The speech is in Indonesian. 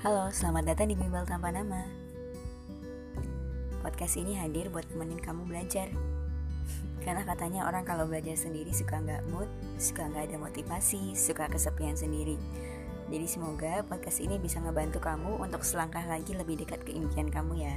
Halo, selamat datang di Bimbel Tanpa Nama. Podcast ini hadir buat temenin kamu belajar. Karena katanya orang kalau belajar sendiri suka nggak mood, suka nggak ada motivasi, suka kesepian sendiri. Jadi semoga podcast ini bisa ngebantu kamu untuk selangkah lagi lebih dekat ke impian kamu ya.